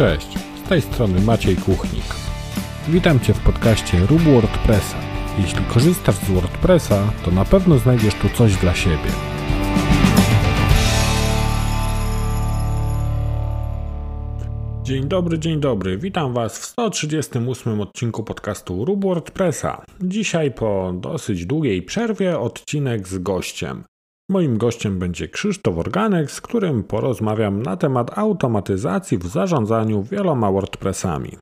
Cześć, z tej strony Maciej Kuchnik. Witam Cię w podcaście Rób WordPressa. Jeśli korzystasz z WordPressa, to na pewno znajdziesz tu coś dla siebie. Dzień dobry, dzień dobry. Witam Was w 138 odcinku podcastu Rób WordPressa. Dzisiaj po dosyć długiej przerwie odcinek z gościem. Moim gościem będzie Krzysztof Organek, z którym porozmawiam na temat automatyzacji w zarządzaniu wieloma WordPressami.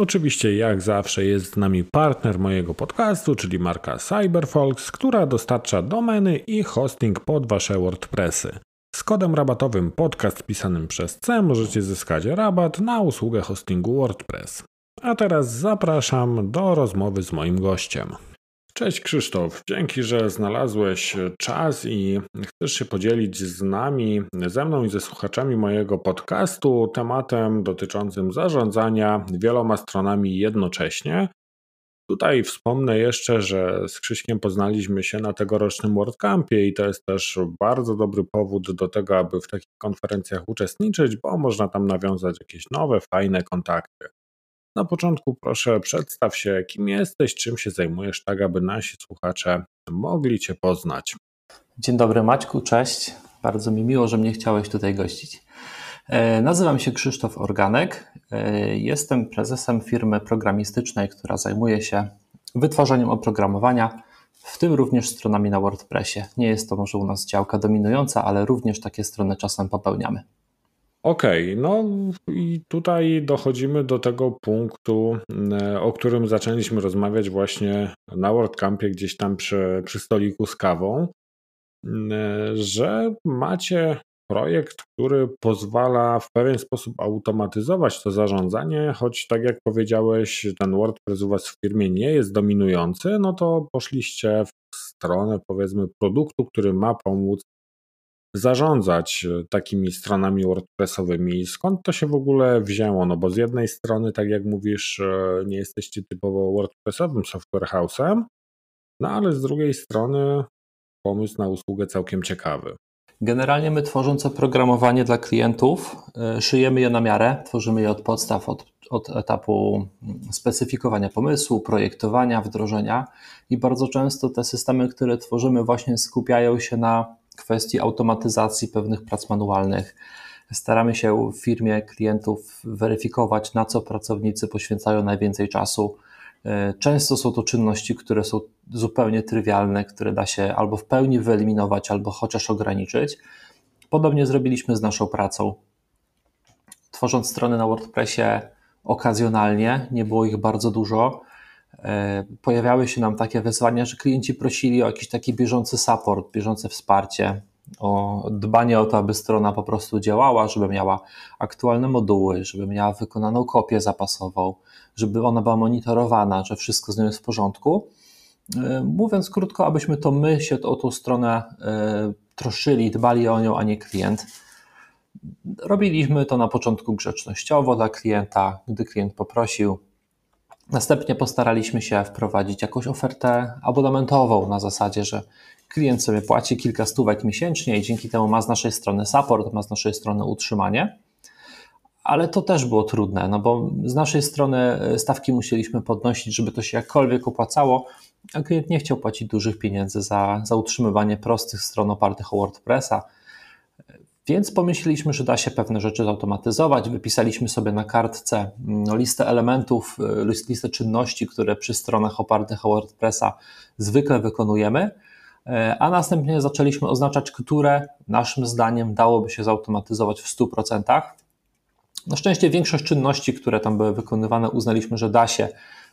Oczywiście, jak zawsze, jest z nami partner mojego podcastu, czyli marka CyberFolks, która dostarcza domeny i hosting pod Wasze WordPressy. Z kodem rabatowym podcast pisanym przez C możecie zyskać rabat na usługę hostingu WordPress. A teraz zapraszam do rozmowy z moim gościem. Cześć Krzysztof, dzięki, że znalazłeś czas i chcesz się podzielić z nami, ze mną i ze słuchaczami mojego podcastu tematem dotyczącym zarządzania wieloma stronami jednocześnie. Tutaj wspomnę jeszcze, że z Krzyśkiem poznaliśmy się na tegorocznym WordCampie i to jest też bardzo dobry powód do tego, aby w takich konferencjach uczestniczyć, bo można tam nawiązać jakieś nowe, fajne kontakty. Na początku proszę przedstaw się, kim jesteś, czym się zajmujesz, tak aby nasi słuchacze mogli Cię poznać. Dzień dobry Maćku, cześć. Bardzo mi miło, że mnie chciałeś tutaj gościć. E, nazywam się Krzysztof Organek. E, jestem prezesem firmy programistycznej, która zajmuje się wytwarzaniem oprogramowania, w tym również stronami na WordPressie. Nie jest to może u nas działka dominująca, ale również takie strony czasem popełniamy. Okej, okay, no i tutaj dochodzimy do tego punktu, e, o którym zaczęliśmy rozmawiać właśnie na WordCampie, gdzieś tam przy, przy stoliku z kawą, e, że macie projekt, który pozwala w pewien sposób automatyzować to zarządzanie, choć tak jak powiedziałeś, ten WordPress u Was w firmie nie jest dominujący, no to poszliście w stronę powiedzmy produktu, który ma pomóc zarządzać e, takimi stronami WordPressowymi. Skąd to się w ogóle wzięło? No bo z jednej strony, tak jak mówisz, e, nie jesteście typowo WordPressowym software house'em, no ale z drugiej strony pomysł na usługę całkiem ciekawy. Generalnie my tworząc oprogramowanie dla klientów, e, szyjemy je na miarę, tworzymy je od podstaw, od, od etapu specyfikowania pomysłu, projektowania, wdrożenia i bardzo często te systemy, które tworzymy właśnie skupiają się na kwestii automatyzacji pewnych prac manualnych. Staramy się w firmie klientów weryfikować, na co pracownicy poświęcają najwięcej czasu. E, często są to czynności, które są zupełnie trywialne, które da się albo w pełni wyeliminować, albo chociaż ograniczyć. Podobnie zrobiliśmy z naszą pracą. Tworząc strony na WordPressie okazjonalnie, nie było ich bardzo dużo, pojawiały się nam takie wyzwania, że klienci prosili o jakiś taki bieżący support, bieżące wsparcie, o dbanie o to, aby strona po prostu działała, żeby miała aktualne moduły, żeby miała wykonaną kopię zapasową, żeby ona była monitorowana, że wszystko z nią jest w porządku. E, mówiąc krótko, abyśmy to my się o tą stronę e, troszczyli, dbali o nią, a nie klient. Robiliśmy to na początku grzecznościowo dla klienta, gdy klient poprosił, Następnie postaraliśmy się wprowadzić jakąś ofertę abonamentową na zasadzie, że klient sobie płaci kilka stówek miesięcznie i dzięki temu ma z naszej strony support, ma z naszej strony utrzymanie. Ale to też było trudne, no bo z naszej strony e, stawki musieliśmy podnosić, żeby to się jakkolwiek opłacało, a klient nie chciał płacić dużych pieniędzy za, za utrzymywanie prostych stron opartych o WordPressa więc pomyśleliśmy, że da się pewne rzeczy zautomatyzować. Wypisaliśmy sobie na kartce no, listę elementów, y, listę czynności, które przy stronach opartych o WordPressa zwykle wykonujemy, e, a następnie zaczęliśmy oznaczać, które naszym zdaniem dałoby się zautomatyzować w 100%. Na szczęście większość czynności, które tam były wykonywane, uznaliśmy, że da się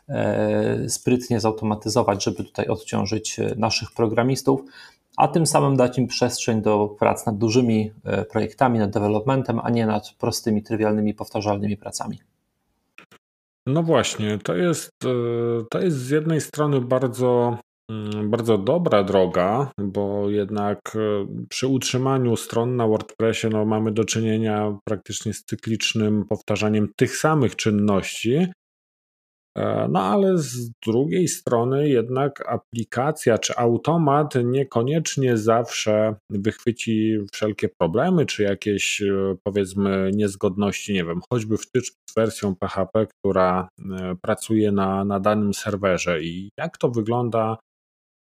e, sprytnie zautomatyzować, żeby tutaj odciążyć e, naszych programistów a tym samym dać im przestrzeń do prac nad dużymi e, projektami, nad developmentem, a nie nad prostymi, trywialnymi, powtarzalnymi pracami. No właśnie, to jest, e, to jest z jednej strony bardzo, mm, bardzo dobra droga, bo jednak e, przy utrzymaniu stron na WordPressie no, mamy do czynienia praktycznie z cyklicznym powtarzaniem tych samych czynności, no ale z drugiej strony jednak aplikacja czy automat niekoniecznie zawsze wychwyci wszelkie problemy czy jakieś e, powiedzmy niezgodności, nie wiem, choćby wtyczki z wersją PHP, która e, pracuje na, na danym serwerze i jak to wygląda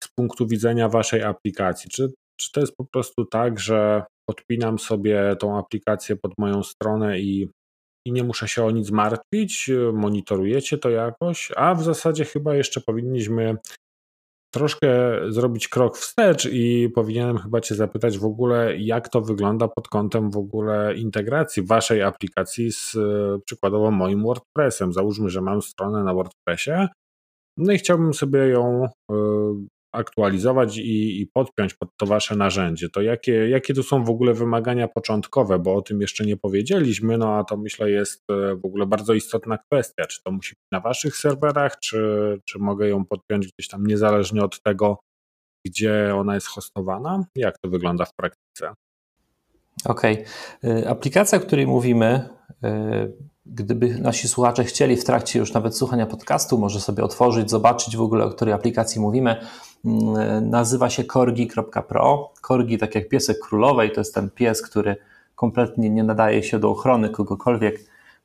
z punktu widzenia waszej aplikacji? Czy, czy to jest po prostu tak, że podpinam sobie tą aplikację pod moją stronę i i nie muszę się o nic martwić, monitorujecie to jakoś, a w zasadzie chyba jeszcze powinniśmy troszkę zrobić krok wstecz i powinienem chyba Cię zapytać w ogóle, jak to wygląda pod kątem w ogóle integracji Waszej aplikacji z przykładowo moim WordPressem. Załóżmy, że mam stronę na WordPressie, no i chciałbym sobie ją y, aktualizować i, i podpiąć pod to wasze narzędzie, to jakie, jakie tu są w ogóle wymagania początkowe, bo o tym jeszcze nie powiedzieliśmy, no a to myślę jest e, w ogóle bardzo istotna kwestia, czy to musi być na waszych serwerach, czy, czy mogę ją podpiąć gdzieś tam niezależnie od tego, gdzie ona jest hostowana? Jak to wygląda w praktyce? Okej. Okay. Aplikacja, o której mówimy, e, gdyby nasi słuchacze chcieli w trakcie już nawet słuchania podcastu, może sobie otworzyć, zobaczyć w ogóle, o której aplikacji mówimy. Mm, nazywa się corgi.pro. Corgi, tak jak piesek królowej, to jest ten pies, który kompletnie nie nadaje się do ochrony kogokolwiek.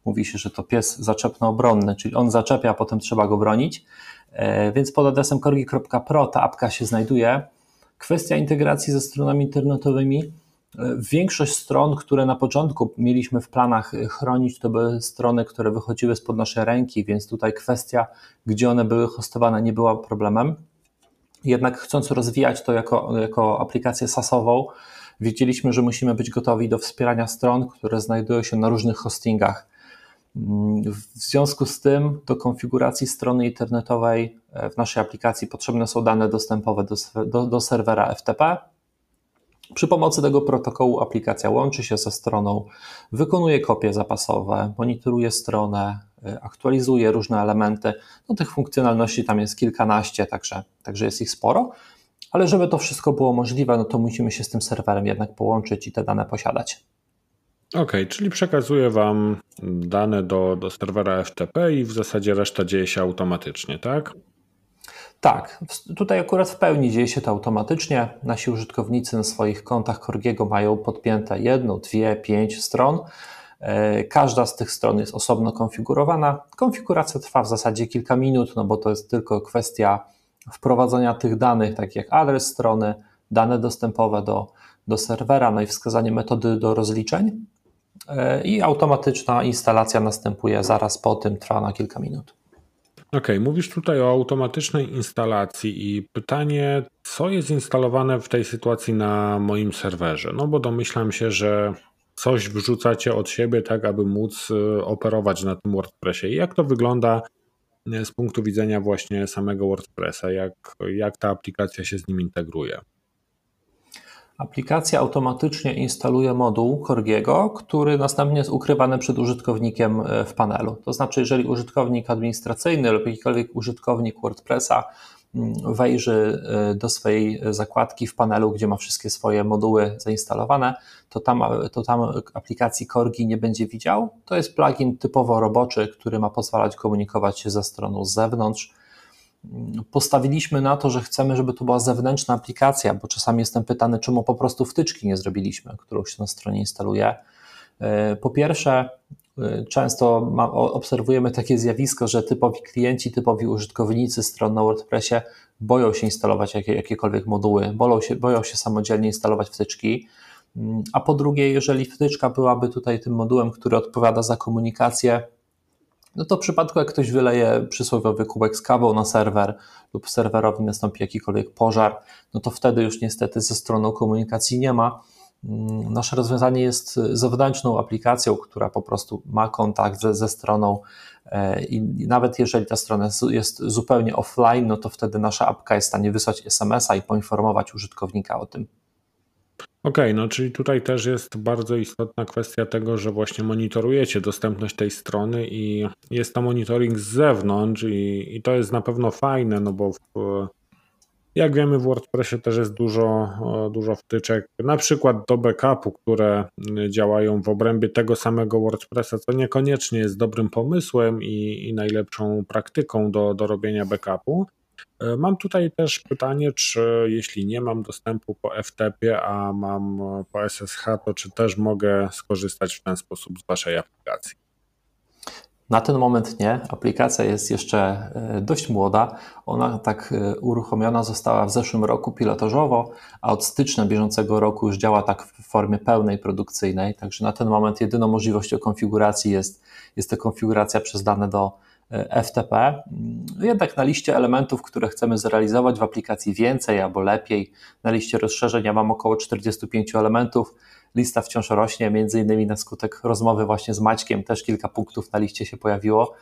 Mówi się, że to pies zaczepno-obronny, czyli on zaczepia, a potem trzeba go bronić. E, więc pod adresem corgi.pro ta apka się znajduje. Kwestia integracji ze stronami internetowymi. E, większość stron, które na początku mieliśmy w planach chronić, to były strony, które wychodziły spod naszej ręki, więc tutaj kwestia, gdzie one były hostowane, nie była problemem. Jednak chcąc rozwijać to jako, jako aplikację SaaSową, wiedzieliśmy, że musimy być gotowi do wspierania stron, które znajdują się na różnych hostingach. W związku z tym do konfiguracji strony internetowej e, w naszej aplikacji potrzebne są dane dostępowe do, do, do serwera FTP, przy pomocy tego protokołu aplikacja łączy się ze stroną, wykonuje kopie zapasowe, monitoruje stronę, y, aktualizuje różne elementy. No, tych funkcjonalności tam jest kilkanaście, także, także jest ich sporo. Ale żeby to wszystko było możliwe, no to musimy się z tym serwerem jednak połączyć i te dane posiadać. OK, czyli przekazuje Wam dane do, do serwera FTP i w zasadzie reszta dzieje się automatycznie, tak? Tak, tutaj akurat w pełni dzieje się to automatycznie. Nasi użytkownicy na swoich kontach Korgiego mają podpięte jedną, dwie, pięć stron. E, każda z tych stron jest osobno konfigurowana. Konfiguracja trwa w zasadzie kilka minut, no bo to jest tylko kwestia wprowadzenia tych danych, takich jak adres strony, dane dostępowe do, do serwera, no i wskazanie metody do rozliczeń. E, I automatyczna instalacja następuje zaraz po tym, trwa na kilka minut. Okej, okay, mówisz tutaj o automatycznej instalacji i pytanie, co jest instalowane w tej sytuacji na moim serwerze? No bo domyślam się, że coś wrzucacie od siebie, tak aby móc y, operować na tym WordPressie. I jak to wygląda y, z punktu widzenia właśnie samego WordPressa? Jak, jak ta aplikacja się z nim integruje? Aplikacja automatycznie instaluje moduł Corgiego, który następnie jest ukrywany przed użytkownikiem e, w panelu. To znaczy, jeżeli użytkownik administracyjny lub jakikolwiek użytkownik WordPressa mm, wejrzy e, do swojej zakładki w panelu, gdzie ma wszystkie swoje moduły zainstalowane, to tam, to tam aplikacji Corgi nie będzie widział. To jest plugin typowo roboczy, który ma pozwalać komunikować się ze stroną z zewnątrz postawiliśmy na to, że chcemy, żeby to była zewnętrzna aplikacja, bo czasami jestem pytany, czemu po prostu wtyczki nie zrobiliśmy, którą się na stronie instaluje. E, po pierwsze, e, często obserwujemy takie zjawisko, że typowi klienci, typowi użytkownicy stron na WordPressie boją się instalować jakie, jakiekolwiek moduły, boją się, boją się samodzielnie instalować wtyczki. Mm, a po drugie, jeżeli wtyczka byłaby tutaj tym modułem, który odpowiada za komunikację, no to w przypadku, jak ktoś wyleje przysłowiowy kubek z kawą na serwer lub serwerowi nastąpi jakikolwiek pożar, no to wtedy już niestety ze stroną komunikacji nie ma. Mm, nasze rozwiązanie jest zewnętrzną aplikacją, która po prostu ma kontakt ze, ze stroną e, i nawet jeżeli ta strona jest zupełnie offline, no to wtedy nasza apka jest w stanie wysłać SMS-a i poinformować użytkownika o tym. Okej, okay, no czyli tutaj też jest bardzo istotna kwestia tego, że właśnie monitorujecie dostępność tej strony i jest to monitoring z zewnątrz i, i to jest na pewno fajne, no bo w, Jak wiemy, w WordPressie też jest dużo, dużo wtyczek, na przykład do backupu, które działają w obrębie tego samego WordPressa, co niekoniecznie jest dobrym pomysłem i, i najlepszą praktyką do, do robienia backupu. E, mam tutaj też pytanie, czy jeśli nie mam dostępu po FTP, a mam po SSH, to czy też mogę skorzystać w ten sposób z Waszej aplikacji? Na ten moment nie. Aplikacja jest jeszcze e, dość młoda. Ona tak e, uruchomiona została w zeszłym roku pilotażowo, a od stycznia bieżącego roku już działa tak w formie pełnej produkcyjnej. Także na ten moment jedyną możliwością konfiguracji jest, jest to konfiguracja przez dane do e, FTP. Jednak na liście elementów, które chcemy zrealizować w aplikacji więcej albo lepiej, na liście rozszerzenia mam około 45 elementów lista wciąż rośnie, między innymi na skutek rozmowy właśnie z Maćkiem, też kilka punktów na liście się pojawiło.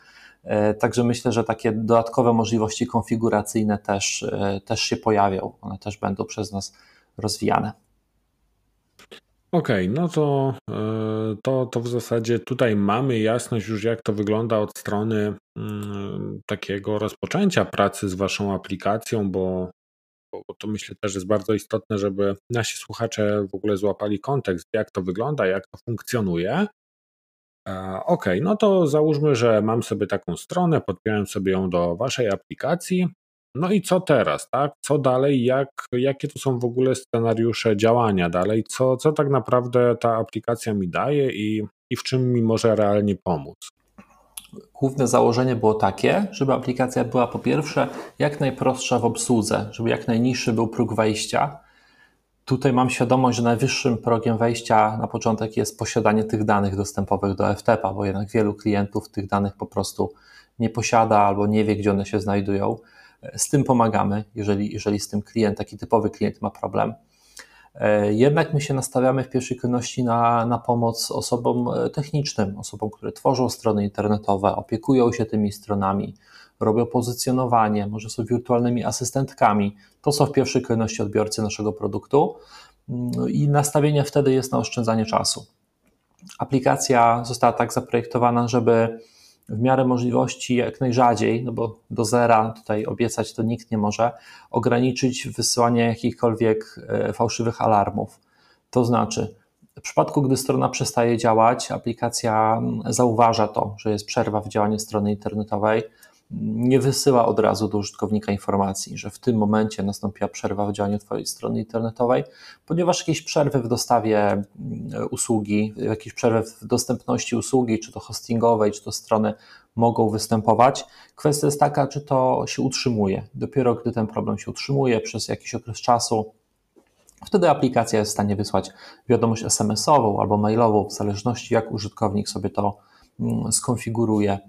E, także myślę, że takie dodatkowe możliwości konfiguracyjne też, e, też się pojawią. One też będą przez nas rozwijane. Okej, okay, no to, e, to, to w zasadzie tutaj mamy jasność już, jak to wygląda od strony mm, takiego rozpoczęcia pracy z Waszą aplikacją, bo bo to myślę też jest bardzo istotne, żeby nasi słuchacze w ogóle złapali kontekst, jak to wygląda, jak to funkcjonuje. E, ok, no to załóżmy, że mam sobie taką stronę, podpiąłem sobie ją do waszej aplikacji. No i co teraz, tak? Co dalej? Jak, jakie to są w ogóle scenariusze działania dalej? Co, co tak naprawdę ta aplikacja mi daje i, i w czym mi może realnie pomóc? główne założenie było takie, żeby aplikacja była po pierwsze jak najprostsza w obsłudze, żeby jak najniższy był próg wejścia. Tutaj mam świadomość, że najwyższym progiem wejścia na początek jest posiadanie tych danych dostępowych do FTP, bo jednak wielu klientów tych danych po prostu nie posiada albo nie wie, gdzie one się znajdują. Z tym pomagamy, jeżeli, jeżeli z tym klient, taki typowy klient ma problem. E, jednak my się nastawiamy w pierwszej kolejności na, na pomoc osobom e, technicznym, osobom, które tworzą strony internetowe, opiekują się tymi stronami, robią pozycjonowanie, może są wirtualnymi asystentkami. To są w pierwszej kolejności odbiorcy naszego produktu mm, i nastawienie wtedy jest na oszczędzanie czasu. Aplikacja została tak zaprojektowana, żeby w miarę możliwości jak najrzadziej, no bo do zera tutaj obiecać to nikt nie może, ograniczyć wysyłanie jakichkolwiek e, fałszywych alarmów. To znaczy, w przypadku, gdy strona przestaje działać, aplikacja zauważa to, że jest przerwa w działaniu strony internetowej, nie wysyła od razu do użytkownika informacji, że w tym momencie nastąpiła przerwa w działaniu Twojej strony internetowej, ponieważ jakieś przerwy w dostawie mm, usługi, jakieś przerwy w dostępności usługi, czy to hostingowej, czy to strony mogą występować. Kwestia jest taka, czy to się utrzymuje. Dopiero gdy ten problem się utrzymuje przez jakiś okres czasu, Wtedy aplikacja jest w stanie wysłać wiadomość SMS-ową albo mailową, w zależności jak użytkownik sobie to mm, skonfiguruje.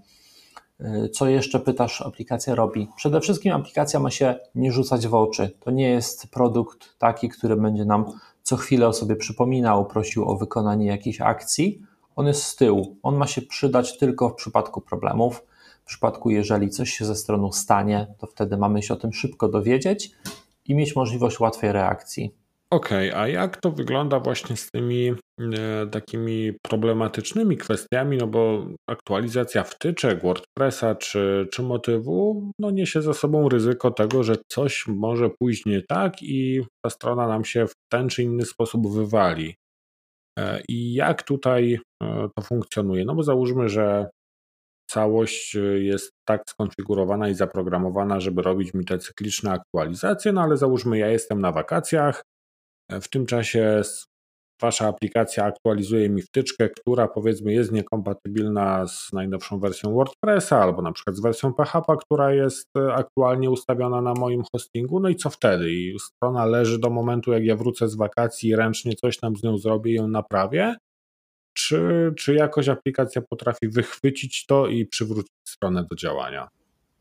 Co jeszcze pytasz, aplikacja robi? Przede wszystkim aplikacja ma się nie rzucać w oczy. To nie jest produkt taki, który będzie nam co chwilę o sobie przypominał, prosił o wykonanie jakiejś akcji. On jest z tyłu. On ma się przydać tylko w przypadku problemów. W przypadku, jeżeli coś się ze stroną stanie, to wtedy mamy się o tym szybko dowiedzieć i mieć możliwość łatwej reakcji. Okej, a jak to wygląda właśnie z tymi e, takimi problematycznymi kwestiami, no bo aktualizacja wtyczek, WordPressa czy, czy motywu, no niesie za sobą ryzyko tego, że coś może pójść nie tak i ta strona nam się w ten czy inny sposób wywali. E, I jak tutaj e, to funkcjonuje? No bo załóżmy, że całość jest tak skonfigurowana i zaprogramowana, żeby robić mi te cykliczne aktualizacje, no ale załóżmy, ja jestem na wakacjach, w tym czasie Wasza aplikacja aktualizuje mi wtyczkę, która powiedzmy jest niekompatybilna z najnowszą wersją WordPressa albo na przykład z wersją PHP, która jest e, aktualnie ustawiona na moim hostingu. No i co wtedy? I strona leży do momentu, jak ja wrócę z wakacji i ręcznie coś tam z nią zrobię i ją naprawię? Czy, czy jakoś aplikacja potrafi wychwycić to i przywrócić stronę do działania?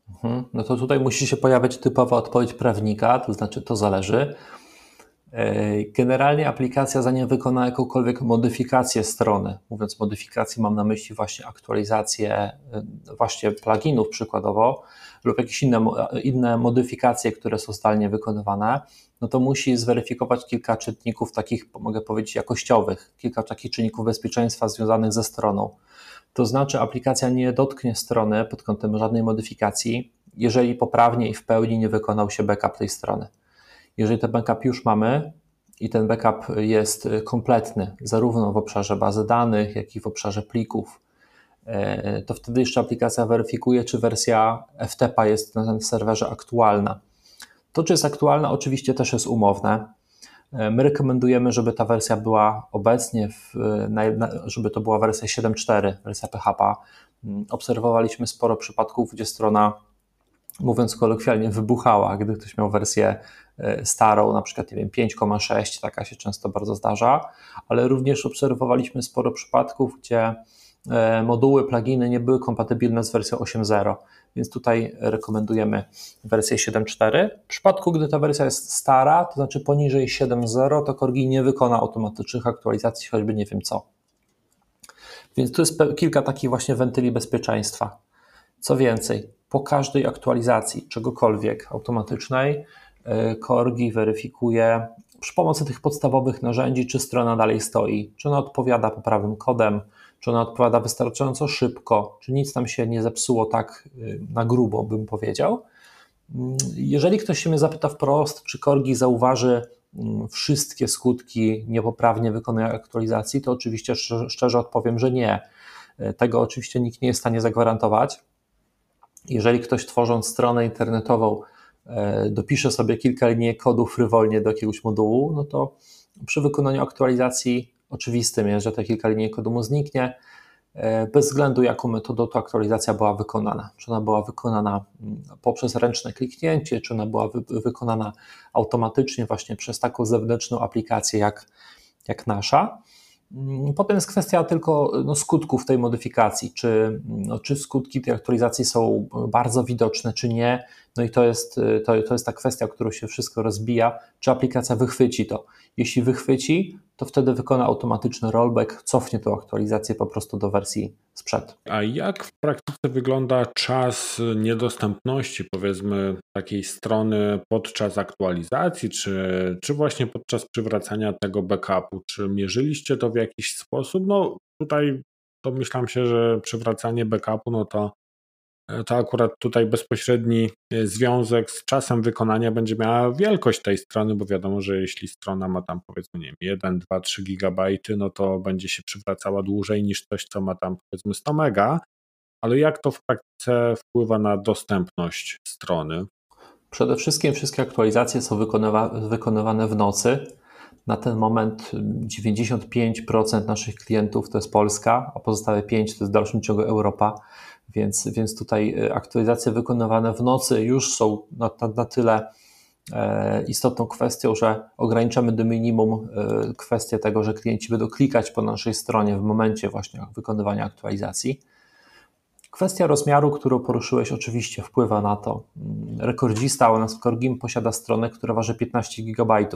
Mhm. No to tutaj musi się pojawić typowa odpowiedź prawnika, to znaczy to zależy. E, generalnie aplikacja zanim wykona jakąkolwiek modyfikację strony, mówiąc modyfikację mam na myśli właśnie aktualizację e, właśnie pluginów przykładowo lub jakieś inne, inne modyfikacje, które są zdalnie wykonywane, no to musi zweryfikować kilka czynników takich, mogę powiedzieć, jakościowych, kilka takich czynników bezpieczeństwa związanych ze stroną. To znaczy aplikacja nie dotknie strony pod kątem żadnej modyfikacji, jeżeli poprawnie i w pełni nie wykonał się backup tej strony. Jeżeli ten backup już mamy i ten backup jest kompletny, zarówno w obszarze bazy danych, jak i w obszarze plików, e, to wtedy jeszcze aplikacja weryfikuje, czy wersja FTP jest na tym serwerze aktualna. To, czy jest aktualna, oczywiście też jest umowne. E, my rekomendujemy, żeby ta wersja była obecnie, w, żeby to była wersja 7.4, wersja PHP. Mm, obserwowaliśmy sporo przypadków, gdzie strona, mówiąc kolokwialnie, wybuchała, gdy ktoś miał wersję e, starą, na przykład nie wiem, 5,6, taka się często bardzo zdarza, ale również obserwowaliśmy sporo przypadków, gdzie e, moduły, pluginy nie były kompatybilne z wersją 8.0 więc tutaj rekomendujemy wersję 7.4. W przypadku, gdy ta wersja jest stara, to znaczy poniżej 7.0, to Corgi nie wykona automatycznych aktualizacji, choćby nie wiem co. Więc tu jest kilka takich właśnie wentyli bezpieczeństwa. Co więcej, po każdej aktualizacji czegokolwiek automatycznej, Corgi weryfikuje przy pomocy tych podstawowych narzędzi, czy strona dalej stoi, czy ona odpowiada poprawnym kodem, czy ona odpowiada wystarczająco szybko, czy nic tam się nie zepsuło tak y, na grubo, bym powiedział. Mm, jeżeli ktoś się mnie zapyta wprost, czy Korgi zauważy mm, wszystkie skutki niepoprawnie wykonanej aktualizacji, to oczywiście szczerze odpowiem, że nie. Y, tego oczywiście nikt nie jest w stanie zagwarantować. Jeżeli ktoś tworząc stronę internetową y, dopisze sobie kilka linii kodu frywolnie do jakiegoś modułu, no to przy wykonaniu aktualizacji oczywistym jest, że te kilka linii kodu mu zniknie, e, bez względu jaką metodą ta aktualizacja była wykonana. Czy ona była wykonana mm, poprzez ręczne kliknięcie, czy ona była wy wykonana automatycznie właśnie przez taką zewnętrzną aplikację jak, jak nasza. Mm, potem jest kwestia tylko no, skutków tej modyfikacji, czy, no, czy skutki tej aktualizacji są bardzo widoczne, czy nie. No i to jest, to, to jest ta kwestia, którą się wszystko rozbija, czy aplikacja wychwyci to. Jeśli wychwyci, to wtedy wykona automatyczny rollback, cofnie tą aktualizację po prostu do wersji sprzed. A jak w praktyce wygląda czas niedostępności, powiedzmy, takiej strony podczas aktualizacji, czy, czy właśnie podczas przywracania tego backupu? Czy mierzyliście to w jakiś sposób? No tutaj domyślam się, że przywracanie backupu, no to to akurat tutaj bezpośredni e, związek z czasem wykonania będzie miała wielkość tej strony, bo wiadomo, że jeśli strona ma tam powiedzmy nie wiem, 1, 2, 3 gigabajty, no to będzie się przywracała dłużej niż coś, co ma tam powiedzmy 100 mega, ale jak to w praktyce wpływa na dostępność strony? Przede wszystkim wszystkie aktualizacje są wykonywa wykonywane w nocy. Na ten moment 95% naszych klientów to jest Polska, a pozostałe 5% to jest w dalszym ciągu Europa więc, więc tutaj e, aktualizacje wykonywane w nocy już są na, na, na tyle e, istotną kwestią, że ograniczamy do minimum e, kwestię tego, że klienci będą klikać po naszej stronie w momencie właśnie wykonywania aktualizacji. Kwestia rozmiaru, którą poruszyłeś, oczywiście wpływa na to. Mm, rekordzista u nas w Corgim posiada stronę, która waży 15 GB,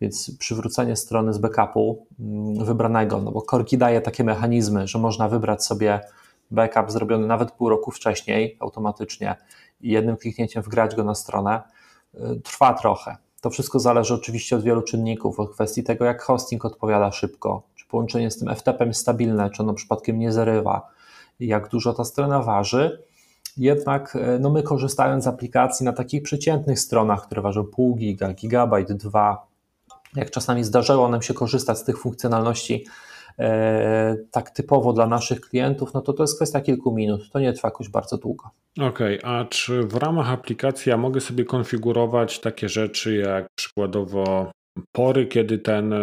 więc przywrócenie strony z backupu mm, wybranego, no bo Corgi daje takie mechanizmy, że można wybrać sobie backup zrobiony nawet pół roku wcześniej automatycznie i jednym kliknięciem wgrać go na stronę, y, trwa trochę. To wszystko zależy oczywiście od wielu czynników, od kwestii tego, jak hosting odpowiada szybko, czy połączenie z tym FTP jest stabilne, czy ono przypadkiem nie zarywa, jak dużo ta strona waży. Jednak y, no my korzystając z aplikacji na takich przeciętnych stronach, które ważą pół giga, gigabajt, dwa, jak czasami zdarzało nam się korzystać z tych funkcjonalności tak typowo dla naszych klientów, no to to jest kwestia kilku minut, to nie trwa jakoś bardzo długo. Okej, okay, a czy w ramach aplikacji ja mogę sobie konfigurować takie rzeczy jak przykładowo pory, kiedy ten e,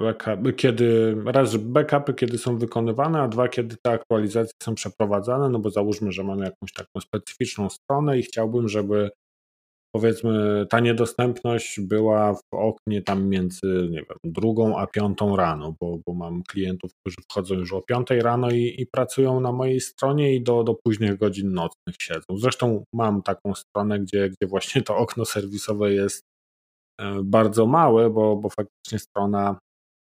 backup, kiedy raz backupy, kiedy są wykonywane, a dwa, kiedy te aktualizacje są przeprowadzane, no bo załóżmy, że mamy jakąś taką specyficzną stronę i chciałbym, żeby powiedzmy ta niedostępność była w oknie tam między nie wiem, drugą a piątą rano, bo, bo mam klientów, którzy wchodzą już o piątej rano i, i pracują na mojej stronie i do, do późnych godzin nocnych siedzą. Zresztą mam taką stronę, gdzie, gdzie właśnie to okno serwisowe jest e, bardzo małe, bo, bo faktycznie strona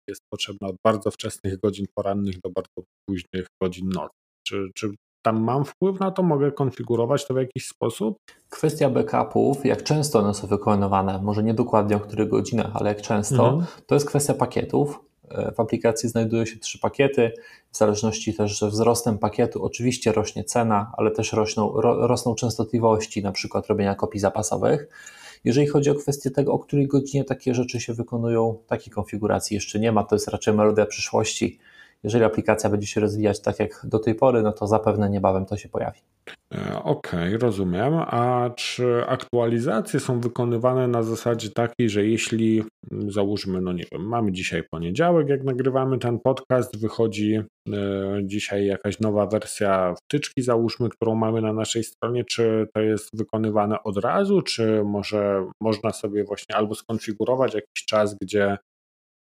jest potrzebna od bardzo wczesnych godzin porannych do bardzo późnych godzin nocnych. Czy, czy tam mam wpływ na to, mogę konfigurować to w jakiś sposób? Kwestia backupów, jak często one są wykonywane, może nie dokładnie o których godzinach, ale jak często, mhm. to jest kwestia pakietów. E, w aplikacji znajdują się trzy pakiety. W zależności też ze wzrostem pakietu oczywiście rośnie cena, ale też rosną, ro, rosną częstotliwości, na przykład robienia kopii zapasowych. Jeżeli chodzi o kwestię tego, o której godzinie takie rzeczy się wykonują, takiej konfiguracji jeszcze nie ma, to jest raczej melodia przyszłości. Jeżeli aplikacja będzie się rozwijać tak jak do tej pory, no to zapewne niebawem to się pojawi. E, okej, okay, rozumiem. A czy aktualizacje są wykonywane na zasadzie takiej, że jeśli mm, załóżmy, no nie wiem, mamy dzisiaj poniedziałek, jak nagrywamy ten podcast, wychodzi e, dzisiaj jakaś nowa wersja wtyczki, załóżmy, którą mamy na naszej stronie, czy to jest wykonywane od razu, czy może można sobie właśnie albo skonfigurować jakiś czas, gdzie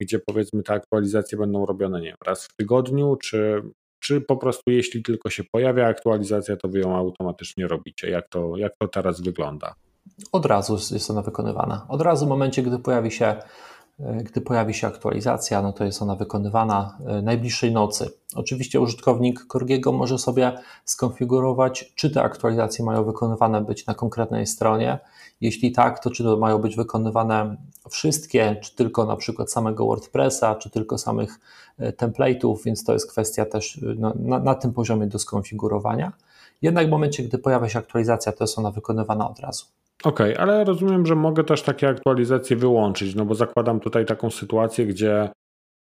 gdzie powiedzmy te aktualizacje będą robione nie wiem, raz w tygodniu, czy, czy po prostu jeśli tylko się pojawia aktualizacja, to wy ją automatycznie robicie? Jak to, jak to teraz wygląda? Od razu jest ona wykonywana. Od razu w momencie, gdy pojawi się gdy pojawi się aktualizacja, no to jest ona wykonywana e, najbliższej nocy. Oczywiście użytkownik Korgiego może sobie skonfigurować, czy te aktualizacje mają wykonywane być na konkretnej stronie. Jeśli tak, to czy to mają być wykonywane wszystkie, czy tylko na przykład samego WordPressa, czy tylko samych e, template'ów, więc to jest kwestia też na, na, na tym poziomie do skonfigurowania. Jednak w momencie, gdy pojawia się aktualizacja, to jest ona wykonywana od razu. Okej, okay, ale rozumiem, że mogę też takie aktualizacje wyłączyć, no bo zakładam tutaj taką sytuację, gdzie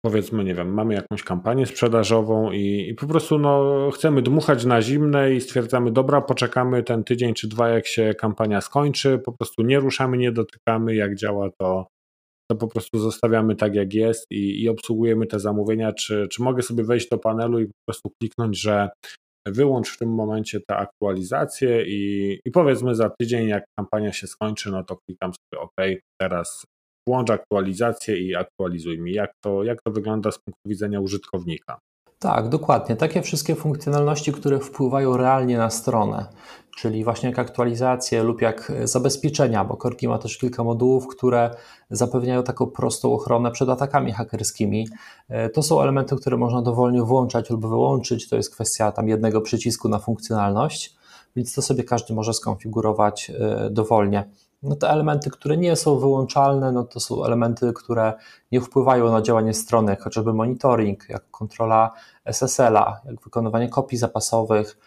powiedzmy, nie wiem, mamy jakąś kampanię sprzedażową i, i po prostu no, chcemy dmuchać na zimne i stwierdzamy, dobra, poczekamy ten tydzień czy dwa, jak się kampania skończy, po prostu nie ruszamy, nie dotykamy, jak działa to, to po prostu zostawiamy tak, jak jest i, i obsługujemy te zamówienia. Czy, czy mogę sobie wejść do panelu i po prostu kliknąć, że wyłącz w tym momencie te aktualizacje i, i powiedzmy za tydzień, jak kampania się skończy, no to klikam sobie OK, teraz włącz aktualizację i aktualizuj mi. Jak to, jak to wygląda z punktu widzenia użytkownika? Tak, dokładnie. Takie wszystkie funkcjonalności, które wpływają realnie na stronę, czyli właśnie jak aktualizacje lub jak zabezpieczenia, bo Korki ma też kilka modułów, które zapewniają taką prostą ochronę przed atakami hakerskimi. E, to są elementy, które można dowolnie włączać lub wyłączyć. To jest kwestia tam jednego przycisku na funkcjonalność, więc to sobie każdy może skonfigurować e, dowolnie. No te elementy, które nie są wyłączalne, no to są elementy, które nie wpływają na działanie strony, jak chociażby monitoring, jak kontrola SSL-a, jak wykonywanie kopii zapasowych,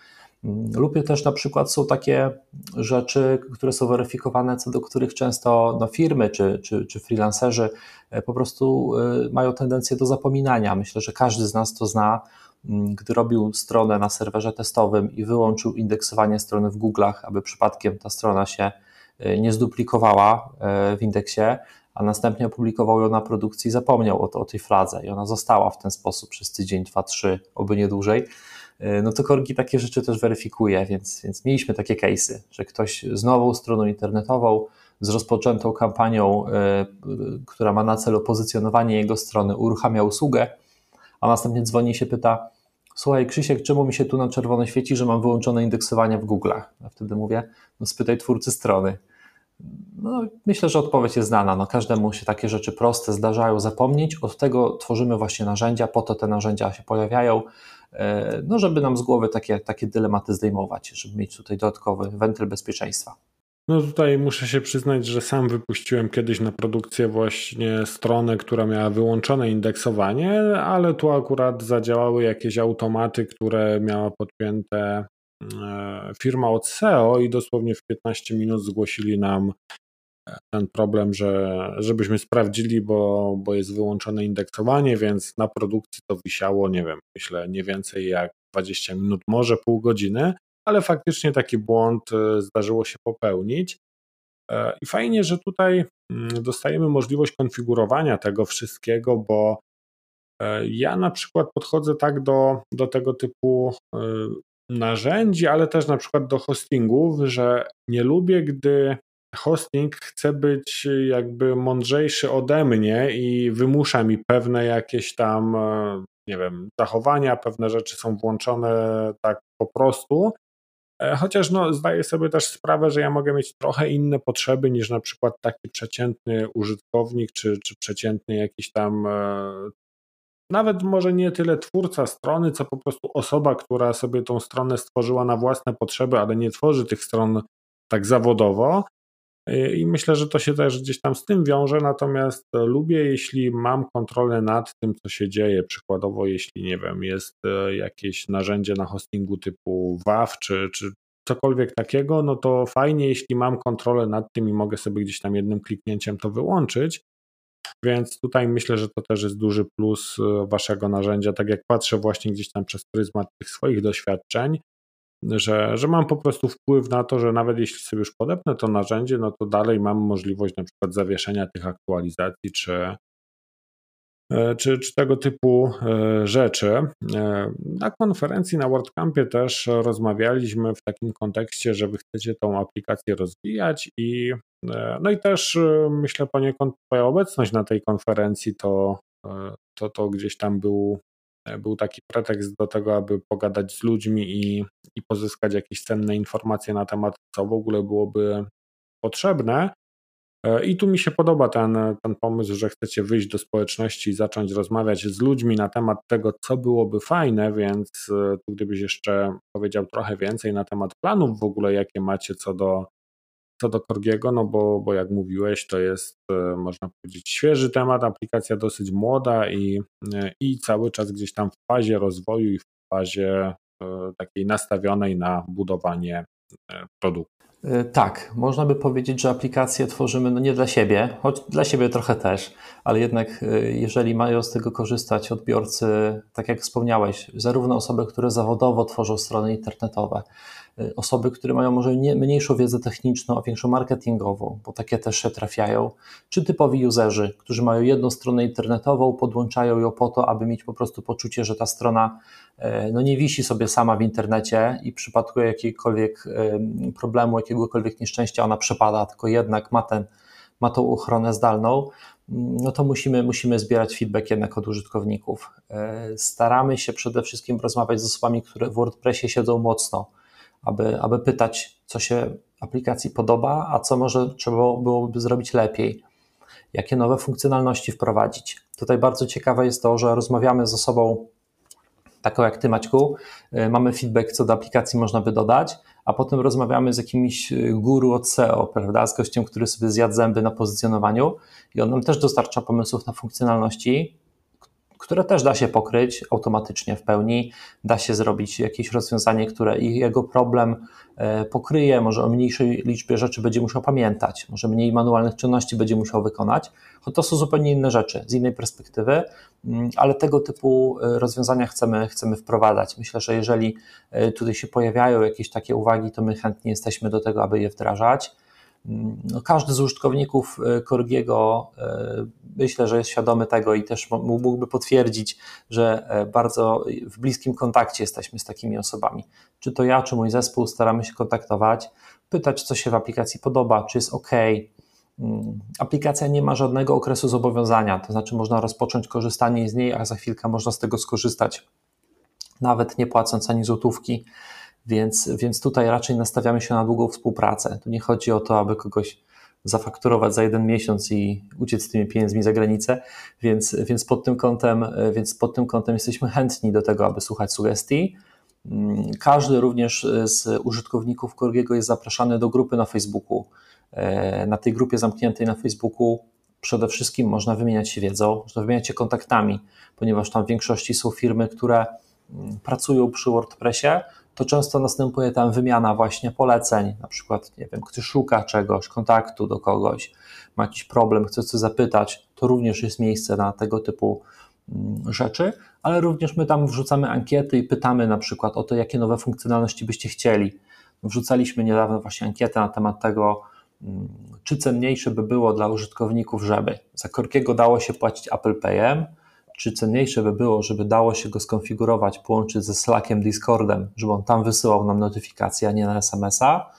mm, lub też na przykład są takie rzeczy, które są weryfikowane, co do których często no, firmy czy, czy, czy freelancerzy e, po prostu e, mają tendencję do zapominania. Myślę, że każdy z nas to zna, mm, gdy robił stronę na serwerze testowym i wyłączył indeksowanie strony w Google'ach, aby przypadkiem ta strona się nie zduplikowała y, w indeksie, a następnie opublikował ją na produkcji i zapomniał o, to, o tej fladze i ona została w ten sposób przez tydzień, dwa, trzy, oby nie dłużej, y, no to Korgi takie rzeczy też weryfikuje, więc, więc mieliśmy takie case'y, że ktoś z nową stroną internetową, z rozpoczętą kampanią, która ma na celu pozycjonowanie jego strony, uruchamia usługę, a następnie dzwoni i się pyta, słuchaj Krzysiek, czemu mi się tu na czerwono świeci, że mam wyłączone indeksowanie w Google'ach? A wtedy mówię, no spytaj twórcy strony. No, myślę, że odpowiedź jest znana. No, każdemu się takie rzeczy proste zdarzają zapomnieć. Od tego tworzymy właśnie narzędzia, po to te narzędzia się pojawiają, e, no, żeby nam z głowy takie, takie dylematy zdejmować, żeby mieć tutaj dodatkowy wentyl bezpieczeństwa. No tutaj muszę się przyznać, że sam wypuściłem kiedyś na produkcję właśnie stronę, która miała wyłączone indeksowanie, ale tu akurat zadziałały jakieś automaty, które miała podpięte e, firma od SEO i dosłownie w 15 minut zgłosili nam e, ten problem, że żebyśmy sprawdzili, bo, bo jest wyłączone indeksowanie, więc na produkcji to wisiało, nie wiem, myślę nie więcej jak 20 minut, może pół godziny ale faktycznie taki błąd e, zdarzyło się popełnić. E, I fajnie, że tutaj mm, dostajemy możliwość konfigurowania tego wszystkiego, bo e, ja na przykład podchodzę tak do, do tego typu narzędzi, ale też na przykład do hostingów, że nie lubię, gdy hosting chce być jakby mądrzejszy ode mnie i wymusza mi pewne jakieś tam, nie wiem, zachowania, pewne rzeczy są włączone tak po prostu, chociaż no, zdaję sobie też sprawę, że ja mogę mieć trochę inne potrzeby niż na przykład taki przeciętny użytkownik, czy, czy przeciętny jakiś tam, e, nawet może nie tyle twórca strony, co po prostu osoba, która sobie tą stronę stworzyła na własne potrzeby, ale nie tworzy tych stron tak zawodowo. E, I myślę, że to się też gdzieś tam z tym wiąże, natomiast lubię, jeśli mam kontrolę nad tym, co się dzieje. Przykładowo, jeśli nie wiem, jest jakieś narzędzie na hostingu typu WAF, czy, czy cokolwiek takiego, no to fajnie, jeśli mam kontrolę nad tym i mogę sobie gdzieś tam jednym kliknięciem to wyłączyć. Więc tutaj myślę, że to też jest duży plus e, waszego narzędzia. Tak jak patrzę właśnie gdzieś tam przez pryzmat tych swoich doświadczeń, że, że mam po prostu wpływ na to, że nawet jeśli sobie już podepnę to narzędzie, no to dalej mam możliwość na przykład zawieszenia tych aktualizacji czy, e, czy, czy tego typu e, rzeczy. Na konferencji na WordCampie też rozmawialiśmy w takim kontekście, że wy chcecie tą aplikację rozwijać i E, no i też e, myślę poniekąd Twoja obecność na tej konferencji to, e, to, to gdzieś tam był, był taki pretekst do tego, aby pogadać z ludźmi i, i pozyskać jakieś cenne informacje na temat, co w ogóle byłoby potrzebne. I tu mi się podoba ten, ten pomysł, że chcecie wyjść do społeczności i zacząć rozmawiać z ludźmi na temat tego, co byłoby fajne, więc tu gdybyś jeszcze powiedział trochę więcej na temat planów w ogóle, jakie macie co do co do Korgiego, no bo, bo jak mówiłeś, to jest, e, można powiedzieć, świeży temat, aplikacja dosyć młoda i, e, i cały czas gdzieś tam w fazie rozwoju i w fazie e, takiej nastawionej na budowanie produktu. Tak, można by powiedzieć, że aplikacje tworzymy no nie dla siebie, choć dla siebie trochę też, ale jednak jeżeli mają z tego korzystać odbiorcy, tak jak wspomniałeś, zarówno osoby, które zawodowo tworzą strony internetowe, Y, osoby, które mają może nie, mniejszą wiedzę techniczną, a większą marketingową, bo takie też się trafiają, czy typowi userzy, którzy mają jedną stronę internetową, podłączają ją po to, aby mieć po prostu poczucie, że ta strona y, no nie wisi sobie sama w internecie i w przypadku jakiegokolwiek y, problemu, jakiegokolwiek nieszczęścia ona przepada, tylko jednak ma, ten, ma tą ochronę zdalną, no to musimy, musimy zbierać feedback jednak od użytkowników. Staramy się przede wszystkim rozmawiać z osobami, które w WordPressie siedzą mocno, aby, aby pytać, co się aplikacji podoba, a co może trzeba byłoby zrobić lepiej, jakie nowe funkcjonalności wprowadzić. Tutaj bardzo ciekawe jest to, że rozmawiamy z osobą taką jak Ty, Maćku, y, mamy feedback, co do aplikacji można by dodać, a potem rozmawiamy z jakimś y, guru od SEO, prawda, z gościem, który sobie zjadł zęby na pozycjonowaniu i on nam też dostarcza pomysłów na funkcjonalności, które też da się pokryć automatycznie w pełni. Da się zrobić jakieś rozwiązanie, które jego problem e, pokryje, może o mniejszej liczbie rzeczy będzie musiał pamiętać, może mniej manualnych czynności będzie musiał wykonać, to są zupełnie inne rzeczy z innej perspektywy, mm, ale tego typu e, rozwiązania chcemy, chcemy wprowadzać. Myślę, że jeżeli e, tutaj się pojawiają jakieś takie uwagi, to my chętnie jesteśmy do tego, aby je wdrażać. No, każdy z użytkowników Korgiego e, e, myślę, że jest świadomy tego i też mógłby potwierdzić, że e, bardzo w bliskim kontakcie jesteśmy z takimi osobami. Czy to ja, czy mój zespół staramy się kontaktować, pytać, co się w aplikacji podoba, czy jest OK. Mm, aplikacja nie ma żadnego okresu zobowiązania, to znaczy można rozpocząć korzystanie z niej, a za chwilkę można z tego skorzystać, nawet nie płacąc ani złotówki. Więc, więc tutaj raczej nastawiamy się na długą współpracę. Tu nie chodzi o to, aby kogoś zafakturować za jeden miesiąc i uciec z tymi pieniędzmi za granicę, więc, więc, pod tym kątem, więc pod tym kątem jesteśmy chętni do tego, aby słuchać sugestii. Każdy również z użytkowników Korgiego jest zapraszany do grupy na Facebooku. E, na tej grupie zamkniętej na Facebooku przede wszystkim można wymieniać się wiedzą, można wymieniać się kontaktami, ponieważ tam w większości są firmy, które pracują przy WordPressie, to często następuje tam wymiana właśnie poleceń, na przykład, nie wiem, ktoś szuka czegoś, kontaktu do kogoś, ma jakiś problem, chce coś zapytać, to również jest miejsce na tego typu mm, rzeczy, ale również my tam wrzucamy ankiety i pytamy na przykład o to, jakie nowe funkcjonalności byście chcieli. Wrzucaliśmy niedawno właśnie ankietę na temat tego, mm, czy cenniejsze by było dla użytkowników, żeby za Korkiego dało się płacić Apple Payem, czy cenniejsze by było, żeby dało się go skonfigurować, połączyć ze Slackiem, Discordem, żeby on tam wysyłał nam notyfikacje, a nie na SMS-a,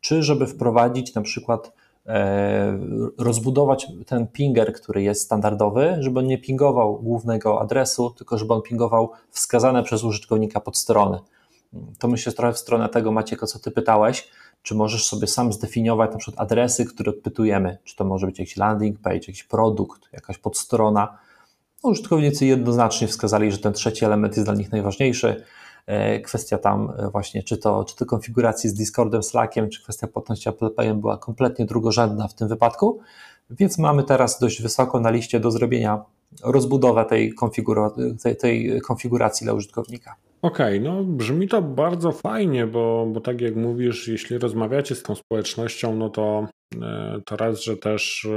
czy żeby wprowadzić na przykład e, rozbudować ten pinger, który jest standardowy, żeby on nie pingował głównego adresu, tylko żeby on pingował wskazane przez użytkownika podstrony. To myślę trochę w stronę tego, Maciek, o co ty pytałeś, czy możesz sobie sam zdefiniować na przykład adresy, które odpytujemy, czy to może być jakiś landing page, jakiś produkt, jakaś podstrona, użytkownicy jednoznacznie wskazali, że ten trzeci element jest dla nich najważniejszy. E, kwestia tam e, właśnie, czy to, czy to konfiguracji z Discordem, Slackiem, czy kwestia płatności Apple Payem była kompletnie drugorzędna w tym wypadku, więc mamy teraz dość wysoko na liście do zrobienia rozbudowę tej, konfigura tej, tej konfiguracji dla użytkownika. Okej, no brzmi to bardzo fajnie, bo, bo tak jak mówisz, jeśli rozmawiacie z tą społecznością, no to, e, to raz, że też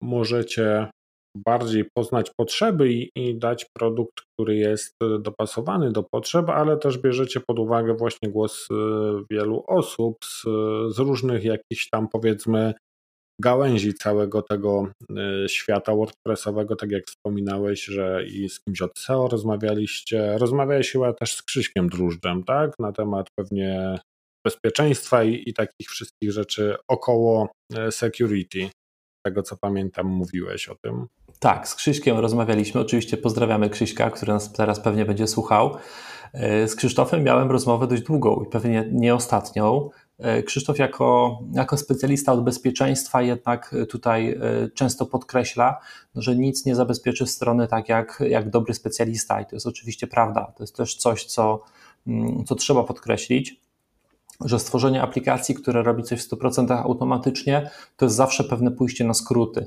możecie bardziej poznać potrzeby i, i dać produkt, który jest dopasowany do potrzeb, ale też bierzecie pod uwagę właśnie głos e, wielu osób z, z różnych jakichś tam powiedzmy gałęzi całego tego świata WordPressowego, tak jak wspominałeś, że i z kimś od SEO rozmawialiście. Rozmawiałeś chyba też z Krzyśkiem Drużdżem, tak? Na temat pewnie bezpieczeństwa i, i takich wszystkich rzeczy około security. Tego co pamiętam, mówiłeś o tym. Tak, z Krzyśkiem rozmawialiśmy. Oczywiście pozdrawiamy Krzyśka, który nas teraz pewnie będzie słuchał. Y, z Krzysztofem miałem rozmowę dość długą i pewnie nie ostatnią. E, Krzysztof jako, jako specjalista od bezpieczeństwa jednak tutaj e, często podkreśla, że nic nie zabezpieczy strony tak jak, jak dobry specjalista i to jest oczywiście prawda. To jest też coś, co, mm, co trzeba podkreślić, że stworzenie aplikacji, które robi coś w 100% automatycznie, to jest zawsze pewne pójście na skróty.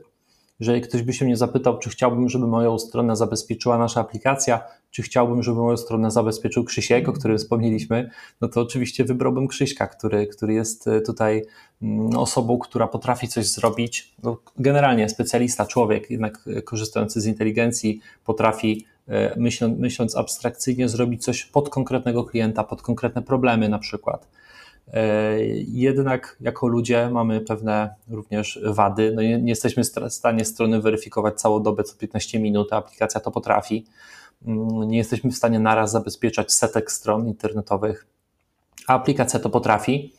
Jeżeli ktoś by się mnie zapytał, czy chciałbym, żeby moją stronę zabezpieczyła nasza aplikacja, czy chciałbym, żeby moją stronę zabezpieczył Krzysiek, o którym wspomnieliśmy, no to oczywiście wybrałbym Krzyśka, który, który jest e, tutaj mm, osobą, która potrafi coś zrobić. No, generalnie specjalista, człowiek, jednak e, korzystający z inteligencji, potrafi e, myśląc, myśląc abstrakcyjnie zrobić coś pod konkretnego klienta, pod konkretne problemy na przykład. E, jednak jako ludzie mamy pewne również wady. No nie, nie jesteśmy w stanie strony weryfikować całą dobę co 15 minut, a aplikacja to potrafi. Mm, nie jesteśmy w stanie naraz zabezpieczać setek stron internetowych, a aplikacja to potrafi.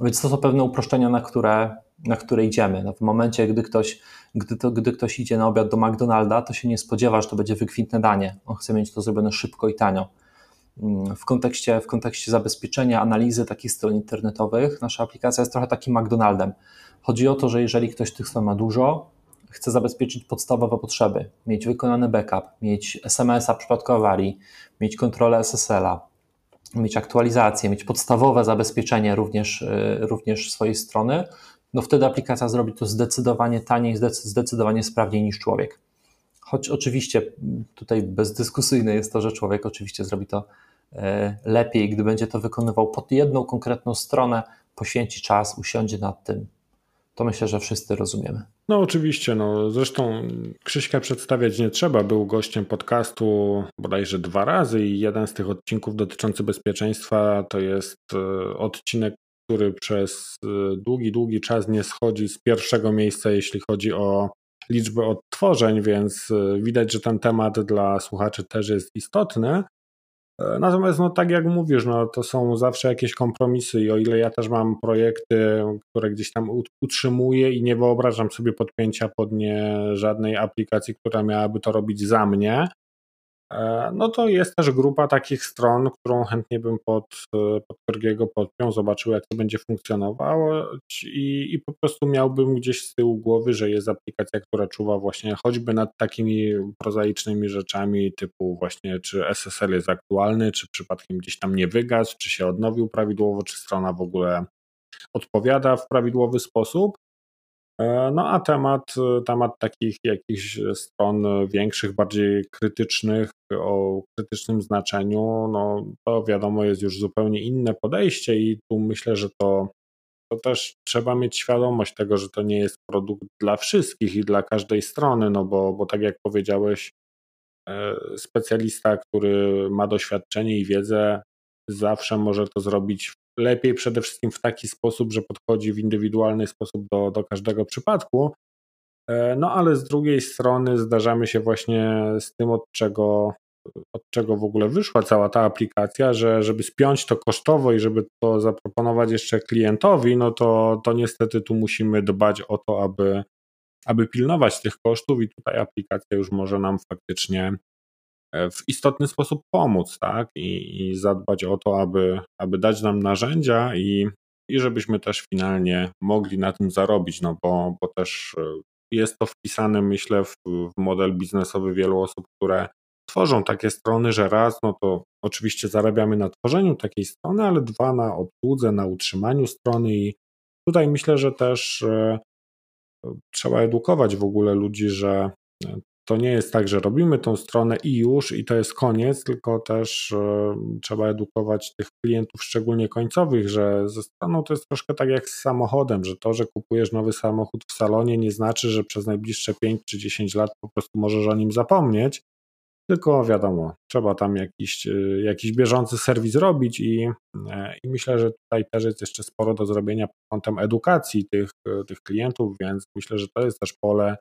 Więc to są pewne uproszczenia, na które, na które idziemy. No w momencie, gdy ktoś, gdy, to, gdy ktoś idzie na obiad do McDonalda, to się nie spodziewa, że to będzie wykwintne danie. On chce mieć to zrobione szybko i tanio w kontekście, w kontekście zabezpieczenia, analizy takich stron internetowych, nasza aplikacja jest trochę takim McDonaldem. Chodzi o to, że jeżeli ktoś tych stron ma dużo, chce zabezpieczyć podstawowe potrzeby, mieć wykonany backup, mieć SMS-a w przypadku awarii, mieć kontrolę SSL-a, mieć aktualizację, mieć podstawowe zabezpieczenie również, y, również swojej strony, no wtedy aplikacja zrobi to zdecydowanie taniej, zdecydowanie sprawniej niż człowiek. Choć oczywiście tutaj bezdyskusyjne jest to, że człowiek oczywiście zrobi to E, lepiej, gdy będzie to wykonywał pod jedną konkretną stronę, poświęci czas, usiądzie nad tym. To myślę, że wszyscy rozumiemy. No oczywiście, no zresztą Krzyśka przedstawiać nie trzeba, był gościem podcastu bodajże dwa razy i jeden z tych odcinków dotyczący bezpieczeństwa to jest e, odcinek, który przez e, długi, długi czas nie schodzi z pierwszego miejsca, jeśli chodzi o liczbę odtworzeń, więc widać, że ten temat dla słuchaczy też jest istotny. E, natomiast, no tak jak mówisz, no to są zawsze jakieś kompromisy i o ile ja też mam projekty, które gdzieś tam utrzymuję i nie wyobrażam sobie podpięcia pod nie żadnej aplikacji, która miałaby to robić za mnie, no to jest też grupa takich stron, którą chętnie bym pod, e, pod Korgiego podpiął, zobaczył jak to będzie funkcjonowało i, i po prostu miałbym gdzieś z tyłu głowy, że jest aplikacja, która czuwa właśnie choćby nad takimi prozaicznymi rzeczami typu właśnie czy SSL jest aktualny, czy przypadkiem gdzieś tam nie wygasł, czy się odnowił prawidłowo, czy strona w ogóle odpowiada w prawidłowy sposób. E, no a temat, temat takich jakichś stron większych, bardziej krytycznych, o krytycznym znaczeniu, no to wiadomo jest już zupełnie inne podejście i tu myślę, że to, to też trzeba mieć świadomość tego, że to nie jest produkt dla wszystkich i dla każdej strony, no bo, bo tak jak powiedziałeś, e, specjalista, który ma doświadczenie i wiedzę, zawsze może to zrobić lepiej przede wszystkim w taki sposób, że podchodzi w indywidualny sposób do, do każdego przypadku. E, no ale z drugiej strony zdarzamy się właśnie z tym, od czego, od czego w ogóle wyszła cała ta aplikacja, że żeby spiąć to kosztowo i żeby to zaproponować jeszcze klientowi, no to, to niestety tu musimy dbać o to, aby, aby pilnować tych kosztów i tutaj aplikacja już może nam faktycznie w istotny sposób pomóc, tak? I, i zadbać o to, aby, aby dać nam narzędzia i, i żebyśmy też finalnie mogli na tym zarobić, no bo, bo też e, jest to wpisane, myślę, w, w model biznesowy wielu osób, które tworzą takie strony, że raz, no to oczywiście zarabiamy na tworzeniu takiej strony, ale dwa na obsłudze, na utrzymaniu strony i tutaj myślę, że też e, trzeba edukować w ogóle ludzi, że to nie jest tak, że robimy tą stronę i już, i to jest koniec, tylko też e, trzeba edukować tych klientów, szczególnie końcowych, że ze stroną to jest troszkę tak jak z samochodem, że to, że kupujesz nowy samochód w salonie, nie znaczy, że przez najbliższe 5 czy 10 lat po prostu możesz o nim zapomnieć. Tylko wiadomo, trzeba tam jakiś, e, jakiś bieżący serwis robić i, e, i myślę, że tutaj też jest jeszcze sporo do zrobienia pod kątem edukacji tych, tych klientów, więc myślę, że to jest też pole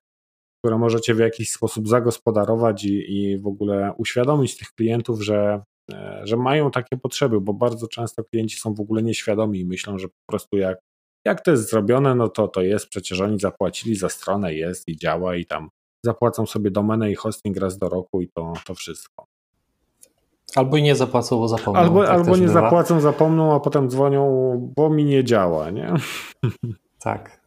które możecie w jakiś sposób zagospodarować i, i w ogóle uświadomić tych klientów, że, e, że mają takie potrzeby, bo bardzo często klienci są w ogóle nieświadomi i myślą, że po prostu jak, jak to jest zrobione, no to to jest, przecież oni zapłacili za stronę, jest i działa i tam zapłacą sobie domenę i hosting raz do roku i to, to wszystko. Albo i nie zapłacą, bo zapomną. Albo, tak albo nie bywa. zapłacą, zapomną, a potem dzwonią, bo mi nie działa, nie? Tak.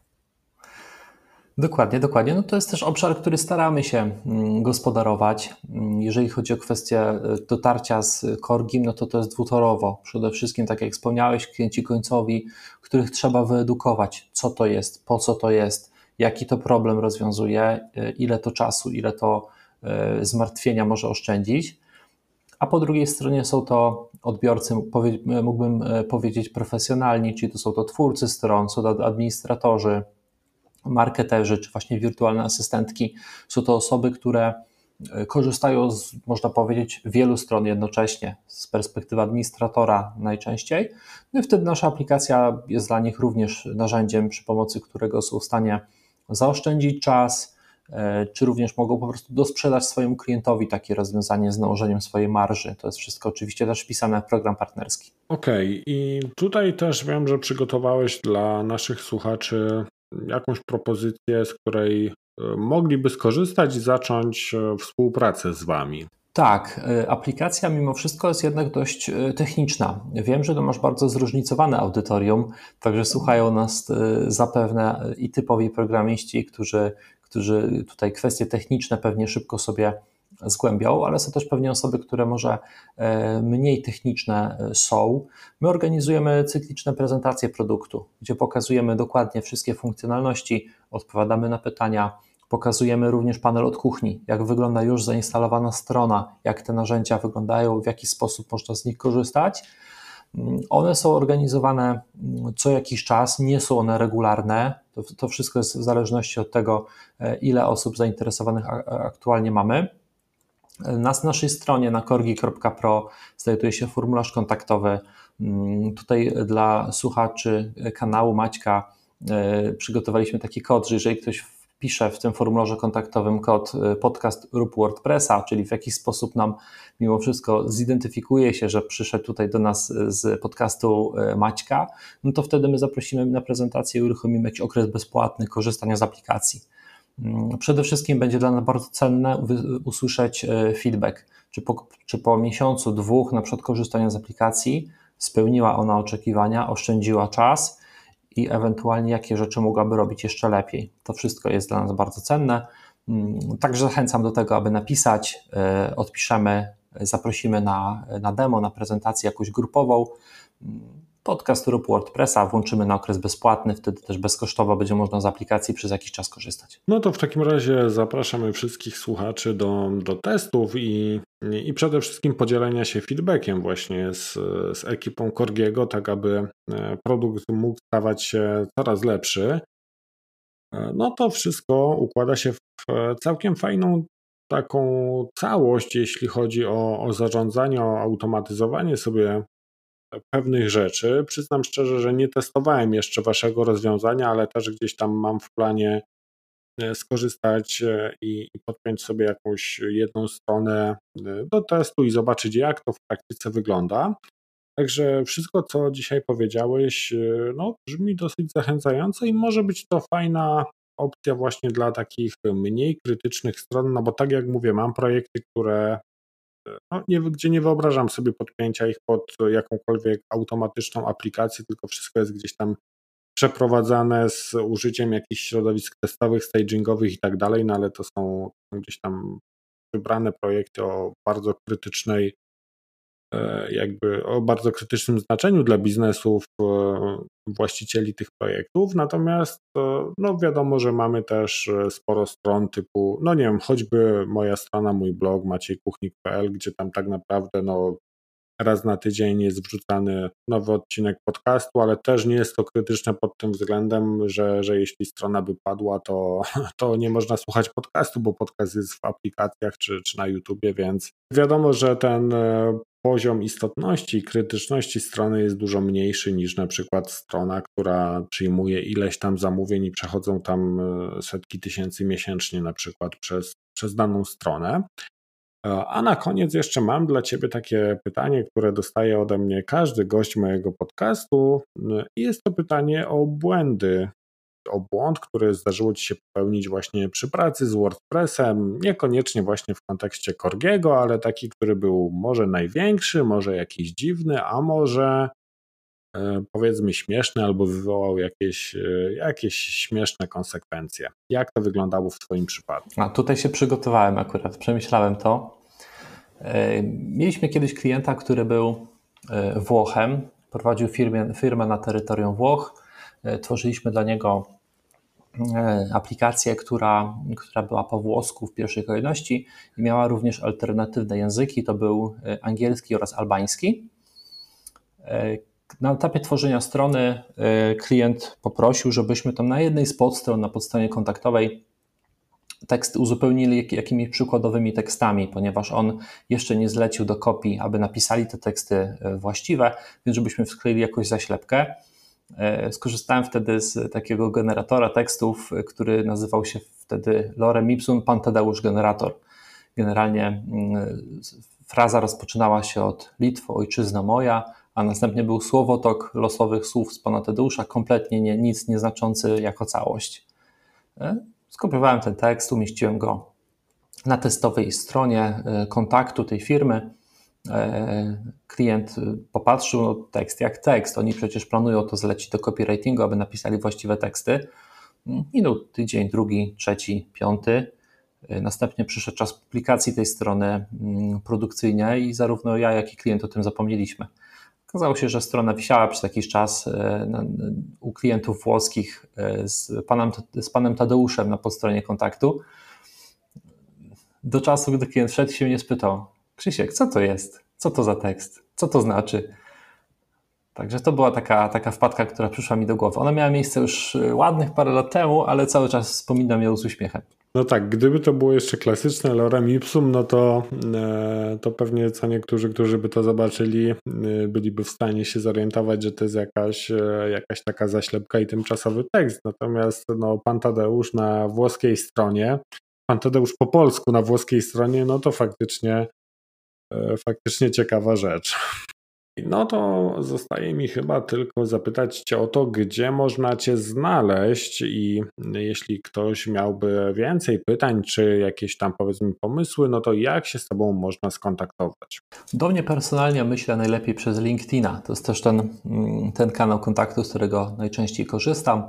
Dokładnie, dokładnie. No to jest też obszar, który staramy się mm, gospodarować. Mm, jeżeli chodzi o kwestię e, dotarcia z Korgim, no to to jest dwutorowo. Przede wszystkim, tak jak wspomniałeś, klienci końcowi, których trzeba wyedukować, co to jest, po co to jest, jaki to problem rozwiązuje, e, ile to czasu, ile to e, zmartwienia może oszczędzić. A po drugiej stronie są to odbiorcy, mógłbym powiedzieć profesjonalni, czyli to są to twórcy stron, są to administratorzy, marketerzy czy właśnie wirtualne asystentki. Są to osoby, które e, korzystają z, można powiedzieć, wielu stron jednocześnie, z perspektywy administratora najczęściej. No i wtedy nasza aplikacja jest dla nich również narzędziem, przy pomocy którego są w stanie zaoszczędzić czas, e, czy również mogą po prostu dosprzedać swojemu klientowi takie rozwiązanie z nałożeniem swojej marży. To jest wszystko oczywiście też wpisane w program partnerski. Okej, okay. i tutaj też wiem, że przygotowałeś dla naszych słuchaczy jakąś propozycję, z której e, mogliby skorzystać i zacząć e, współpracę z Wami. Tak, e, aplikacja mimo wszystko jest jednak dość techniczna. Wiem, że to masz bardzo zróżnicowane audytorium, także słuchają nas zapewne i typowi programiści, którzy, którzy tutaj kwestie techniczne pewnie szybko sobie zgłębią, ale są też pewnie osoby, które może e, mniej techniczne e, są. My organizujemy cykliczne prezentacje produktu, gdzie pokazujemy dokładnie wszystkie funkcjonalności, odpowiadamy na pytania, pokazujemy również panel od kuchni, jak wygląda już zainstalowana strona, jak te narzędzia wyglądają, w jaki sposób można z nich korzystać. Mm, one są organizowane mm, co jakiś czas, nie są one regularne. To, to wszystko jest w zależności od tego, e, ile osób zainteresowanych aktualnie mamy. Na naszej stronie na korgi.pro znajduje się formularz kontaktowy. Mm, tutaj dla słuchaczy kanału Maćka e, przygotowaliśmy taki kod, że jeżeli ktoś wpisze w tym formularzu kontaktowym kod e, podcast rób WordPressa, czyli w jakiś sposób nam mimo wszystko zidentyfikuje się, że przyszedł tutaj do nas z podcastu e, Maćka, no to wtedy my zaprosimy na prezentację i uruchomimy jakiś okres bezpłatny korzystania z aplikacji. Mm, przede wszystkim będzie dla nas bardzo cenne usłyszeć e, feedback, czy po, czy po miesiącu, dwóch na przykład korzystania z aplikacji spełniła ona oczekiwania, oszczędziła czas i ewentualnie jakie rzeczy mogłaby robić jeszcze lepiej. To wszystko jest dla nas bardzo cenne. Mm, także zachęcam do tego, aby napisać, e, odpiszemy, zaprosimy na, na demo, na prezentację jakąś grupową mm, podcast rób WordPressa włączymy na okres bezpłatny, wtedy też bezkosztowo będzie można z aplikacji przez jakiś czas korzystać. No to w takim razie zapraszamy wszystkich słuchaczy do, do testów i, i przede wszystkim podzielenia się feedbackiem właśnie z, z ekipą Korgiego, tak aby e, produkt mógł stawać się coraz lepszy. E, no to wszystko układa się w całkiem fajną taką całość, jeśli chodzi o, o zarządzanie, o automatyzowanie sobie pewnych rzeczy. Przyznam szczerze, że nie testowałem jeszcze waszego rozwiązania, ale też gdzieś tam mam w planie e, skorzystać e, i, podpiąć sobie jakąś jedną stronę e, do testu i zobaczyć, jak to w praktyce wygląda. Także wszystko, co dzisiaj powiedziałeś, no, brzmi dosyć zachęcająco i może być to fajna opcja właśnie dla takich mniej krytycznych stron, no bo tak jak mówię, mam projekty, które no, nie, gdzie nie wyobrażam sobie podpięcia ich pod jakąkolwiek automatyczną aplikację, tylko wszystko jest gdzieś tam przeprowadzane z użyciem jakichś środowisk testowych, stagingowych i tak dalej, no ale to są gdzieś tam wybrane projekty o bardzo krytycznej jakby o bardzo krytycznym znaczeniu dla biznesów e, właścicieli tych projektów. Natomiast no wiadomo, że mamy też sporo stron typu, no nie wiem, choćby moja strona, mój blog maciejkuchnik.pl, gdzie tam tak naprawdę no raz na tydzień jest wrzucany nowy odcinek podcastu, ale też nie jest to krytyczne pod tym względem, że, że jeśli strona by padła, to, to nie można słuchać podcastu, bo podcast jest w aplikacjach czy, czy na YouTubie, więc wiadomo, że ten e, poziom istotności i krytyczności strony jest dużo mniejszy niż na przykład strona, która przyjmuje ileś tam zamówień i przechodzą tam e, setki tysięcy miesięcznie na przykład przez, przez daną stronę. E, a na koniec jeszcze mam dla Ciebie takie pytanie, które dostaje ode mnie każdy gość mojego podcastu. E, jest to pytanie o błędy, o błąd, który zdarzyło Ci się popełnić właśnie przy pracy z WordPressem, niekoniecznie właśnie w kontekście Korgiego, ale taki, który był może największy, może jakiś dziwny, a może e, powiedzmy śmieszny albo wywołał jakieś, jakieś śmieszne konsekwencje. Jak to wyglądało w Twoim przypadku? A tutaj się przygotowałem akurat, przemyślałem to. E, mieliśmy kiedyś klienta, który był e, Włochem, prowadził firmę, firmę na terytorium Włoch. E, tworzyliśmy dla niego aplikację, która, która była po włosku w pierwszej kolejności i miała również alternatywne języki, to był angielski oraz albański. Na etapie tworzenia strony klient poprosił, żebyśmy tam na jednej z podstron, na podstronie kontaktowej tekst uzupełnili jakimiś przykładowymi tekstami, ponieważ on jeszcze nie zlecił do kopii, aby napisali te teksty e, właściwe, więc żebyśmy wskleili jakąś zaślepkę. E, skorzystałem wtedy z takiego generatora tekstów, e, który nazywał się wtedy Lorem Ipsum Pantadeusz Generator. Generalnie mm, fraza rozpoczynała się od Litwo, ojczyzna moja, a następnie był słowotok losowych słów z pana Tadeusza, kompletnie nie, nic nieznaczący jako całość. Skopiowałem ten tekst, umieściłem go na testowej stronie e, kontaktu tej firmy. E, klient popatrzył, no tekst jak tekst. Oni przecież planują to zlecić do copywritingu, aby napisali właściwe teksty. Minął tydzień, drugi, trzeci, piąty. E, następnie przyszedł czas publikacji tej strony mm, produkcyjnej i zarówno ja, jak i klient o tym zapomnieliśmy. Okazało się, że strona wisiała przez jakiś czas e, u klientów włoskich z panem, z panem Tadeuszem na podstronie kontaktu. Do czasu, gdy klient wszedł się mnie spytał, Krzysiek, co to jest? Co to za tekst? Co to znaczy? Także to była taka, taka wpadka, która przyszła mi do głowy. Ona miała miejsce już ładnych parę lat temu, ale cały czas wspominam ją z uśmiechem. No tak, gdyby to było jeszcze klasyczne lorem ipsum, no to, e, to pewnie co niektórzy, którzy by to zobaczyli, e, byliby w stanie się zorientować, że to jest jakaś, e, jakaś taka zaślepka i tymczasowy tekst. Natomiast no, pan Tadeusz na włoskiej stronie, pan Tadeusz po polsku na włoskiej stronie, no to faktycznie, faktycznie ciekawa rzecz. No to zostaje mi chyba tylko zapytać Cię o to, gdzie można Cię znaleźć i jeśli ktoś miałby więcej pytań, czy jakieś tam powiedzmy pomysły, no to jak się z Tobą można skontaktować? Do mnie personalnie myślę najlepiej przez LinkedIna. To jest też ten, mm, ten kanał kontaktu, z którego najczęściej korzystam.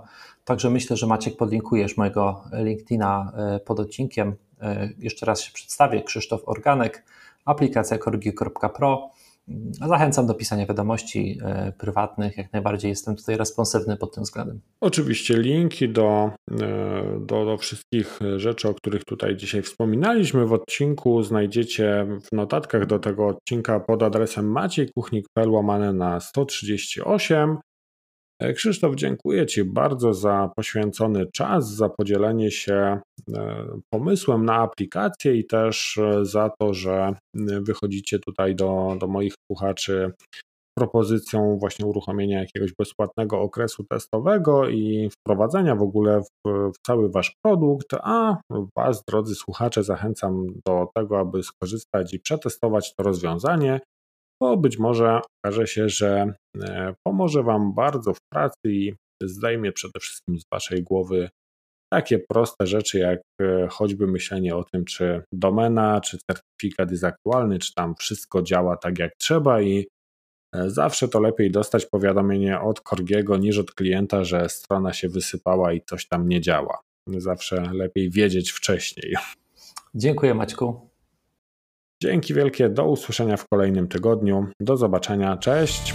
Także myślę, że Maciek podlinkujesz mojego LinkedIna e, pod odcinkiem. E, jeszcze raz się przedstawię. Krzysztof Organek, aplikacja korgi.pro Zachęcam do pisania wiadomości e, prywatnych. Jak najbardziej jestem tutaj responsywny pod tym względem. Oczywiście linki do, e, do, do wszystkich rzeczy, o których tutaj dzisiaj wspominaliśmy w odcinku, znajdziecie w notatkach do tego odcinka pod adresem maciejkuchnik.pl łamane na 138. E, Krzysztof, dziękuję Ci bardzo za poświęcony czas, za podzielenie się e, pomysłem na aplikację i też e, za to, że wychodzicie tutaj do, do moich słuchaczy propozycją właśnie uruchomienia jakiegoś bezpłatnego okresu testowego i wprowadzenia w ogóle w, w, cały Wasz produkt, a Was, drodzy słuchacze, zachęcam do tego, aby skorzystać i przetestować to rozwiązanie bo być może okaże się, że e, pomoże Wam bardzo w pracy i zdejmie przede wszystkim z Waszej głowy takie proste rzeczy, jak e, choćby myślenie o tym, czy domena, czy certyfikat jest aktualny, czy tam wszystko działa tak jak trzeba i e, zawsze to lepiej dostać powiadomienie od Korgiego niż od klienta, że strona się wysypała i coś tam nie działa. Zawsze lepiej wiedzieć wcześniej. Dziękuję Maćku. Dzięki wielkie, do usłyszenia w kolejnym tygodniu. Do zobaczenia, cześć.